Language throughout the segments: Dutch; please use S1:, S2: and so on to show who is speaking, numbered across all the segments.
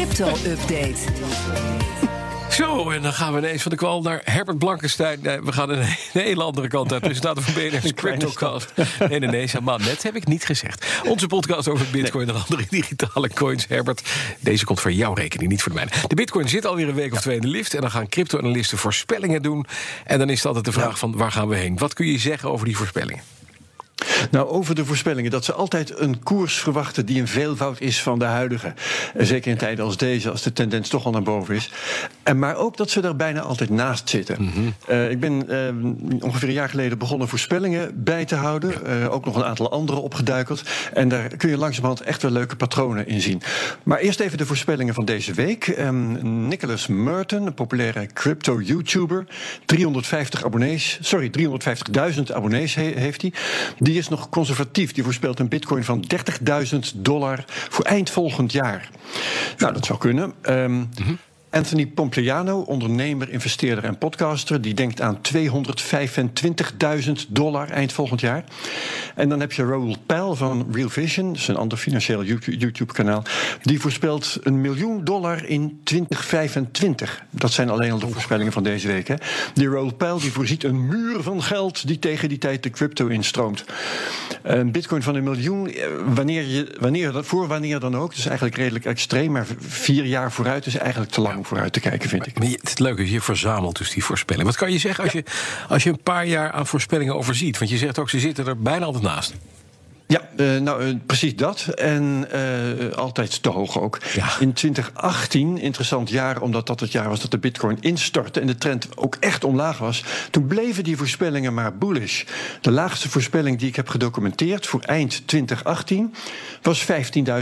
S1: crypto-update.
S2: Zo, en dan gaan we ineens van de kwal naar Herbert Blankenstein. Nee, we gaan een, een hele andere kant uit. Presentator van BNR's CryptoCast. Nee, nee, nee, maar, net heb ik niet gezegd. Onze podcast over bitcoin en andere digitale coins. Herbert, deze komt voor jouw rekening, niet voor de mijne. De bitcoin zit alweer een week of twee in de lift. En dan gaan crypto-analisten voorspellingen doen. En dan is het altijd de vraag van, waar gaan we heen? Wat kun je zeggen over die voorspellingen?
S3: Nou, over de voorspellingen. Dat ze altijd een koers verwachten die een veelvoud is van de huidige. Zeker in tijden als deze, als de tendens toch al naar boven is. En maar ook dat ze er bijna altijd naast zitten. uh, ik ben uh, ongeveer een jaar geleden begonnen voorspellingen bij te houden. Uh, ook nog een aantal andere opgeduikeld. En daar kun je langzamerhand echt wel leuke patronen in zien. Maar eerst even de voorspellingen van deze week. Um, Nicholas Merton, een populaire crypto-YouTuber. 350 abonnees, sorry, 350.000 abonnees he heeft hij. Die is nog conservatief. Die voorspelt een bitcoin van 30.000 dollar voor eind volgend jaar. Nou, dat zou kunnen. Um, mm -hmm. Anthony Pompliano, ondernemer, investeerder en podcaster, die denkt aan 225.000 dollar eind volgend jaar. En dan heb je Raoul Peil van Real Vision, een ander financieel YouTube-kanaal, die voorspelt een miljoen dollar in 2025. Dat zijn alleen al de voorspellingen van deze week. Hè. Die Raoul Peil die voorziet een muur van geld die tegen die tijd de crypto instroomt. Een bitcoin van een miljoen, wanneer je, wanneer, voor wanneer dan ook, is eigenlijk redelijk extreem, maar vier jaar vooruit is eigenlijk te lang om vooruit te kijken, vind ik.
S2: Maar het leuke is, je verzamelt dus die voorspellingen. Wat kan je zeggen als, ja. je, als je een paar jaar aan voorspellingen overziet? Want je zegt ook, ze zitten er bijna altijd naast.
S3: Ja, uh, nou uh, precies dat. En uh, altijd te hoog ook. Ja. In 2018, interessant jaar, omdat dat het jaar was dat de bitcoin instortte en de trend ook echt omlaag was. Toen bleven die voorspellingen maar bullish. De laagste voorspelling die ik heb gedocumenteerd voor eind 2018 was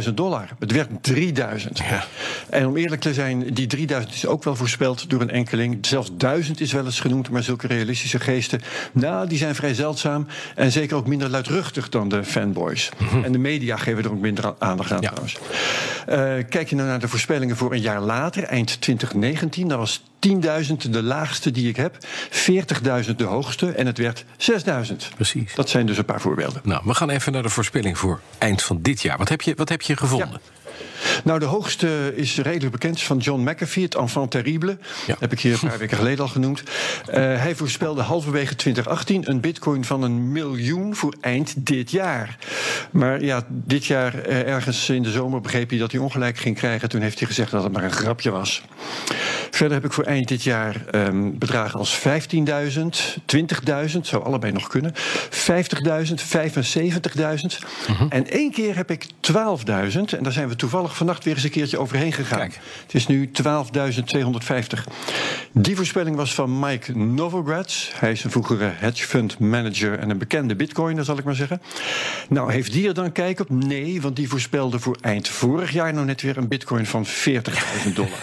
S3: 15.000 dollar. Het werd 3000. Ja. En om eerlijk te zijn, die 3000 is ook wel voorspeld door een enkeling. Zelfs 1000 is wel eens genoemd, maar zulke realistische geesten, nou, die zijn vrij zeldzaam en zeker ook minder luidruchtig dan de fanboys. Mm-hmm. En de media geven er ook minder aandacht aan ja. trouwens. Uh, kijk je nou naar de voorspellingen voor een jaar later, eind 2019, dat was 10.000 de laagste die ik heb, 40.000 de hoogste en het werd 6.000.
S2: Precies.
S3: Dat zijn dus een paar voorbeelden.
S2: Nou, we gaan even naar de voorspelling voor eind van dit jaar. Wat heb je, wat heb je gevonden?
S3: Ja. Nou, de hoogste is redelijk bekend van John McAfee, het enfant terrible. Ja. Heb ik hier een paar weken geleden al genoemd. Uh, hij voorspelde halverwege 2018 een bitcoin van een miljoen voor eind dit jaar. Maar ja, dit jaar uh, ergens in de zomer begreep hij dat hij ongelijk ging krijgen. Toen heeft hij gezegd dat het maar een grapje was. Verder heb ik voor eind dit jaar um, bedragen als 15.000, 20.000, zou allebei nog kunnen. 50.000, 75.000. Uh-huh. En één keer heb ik 12.000. En daar zijn we toevallig vannacht weer eens een keertje overheen gegaan. Kijk. Het is nu 12.250. Die voorspelling was van Mike Novogratz. Hij is een vroegere hedge fund manager en een bekende bitcoiner, zal ik maar zeggen. Nou, heeft die er dan kijk op? Nee, want die voorspelde voor eind vorig jaar nog net weer een bitcoin van 40.000 dollar.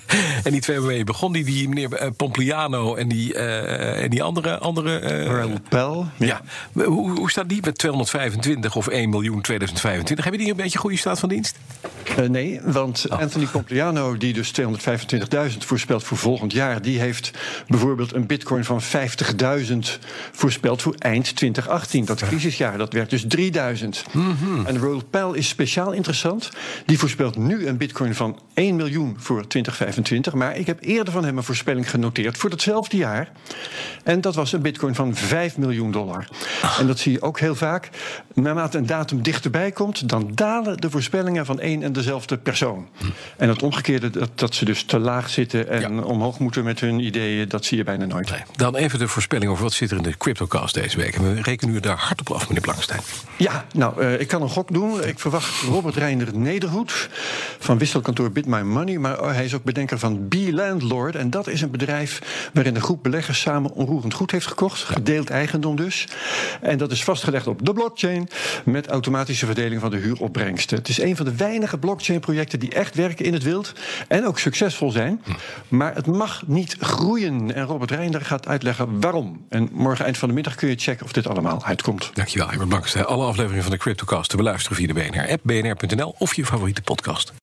S2: en die waarmee begon, die, die meneer Pompliano en die, uh, en die andere... andere uh. Ja. ja. Hoe, hoe staat die met 225 of 1 miljoen 2025? Hebben die een beetje goede staat van dienst?
S3: Uh, nee, want oh. Anthony Pompliano, die dus 225.000 voorspelt voor volgend jaar, die heeft bijvoorbeeld een bitcoin van 50.000 voorspeld voor eind 2018. Dat crisisjaar, dat werd dus 3000. Mm-hmm. En Raoul Pell is speciaal interessant. Die voorspelt nu een bitcoin van 1 miljoen voor 2025. Maar ik heb eerder van hem een voorspelling genoteerd voor datzelfde jaar. En dat was een bitcoin van 5 miljoen dollar. En dat zie je ook heel vaak. Naarmate een datum dichterbij komt, dan dalen de voorspellingen van één en dezelfde persoon. En het omgekeerde, dat, dat ze dus te laag zitten en ja. omhoog moeten met hun ideeën, dat zie je bijna nooit. Nee.
S2: Dan even de voorspelling over wat zit er in de CryptoCast deze week. En we rekenen u daar hard op af, meneer Blankstein.
S3: Ja, nou, uh, ik kan een gok doen. Ik verwacht Robert Reiner Nederhoed van wisselkantoor Bit My Money. Maar hij is ook bedenker van B-Landlord. En dat is een bedrijf waarin een groep beleggers samen onroerend goed heeft gekocht. Gedeeld eigendom dus. En dat is vastgelegd op de blockchain met automatische verdeling van de huuropbrengsten. Het is een van de weinige blockchain-projecten die echt werken in het wild en ook succesvol zijn. Maar het mag niet groeien. En Robert Reinder gaat uitleggen waarom. En morgen eind van de middag kun je checken of dit allemaal uitkomt.
S2: Dankjewel, Herbert Blanks. Alle afleveringen van de CryptoCast te beluisteren via de BNR-app, bnr.nl of je favoriete podcast.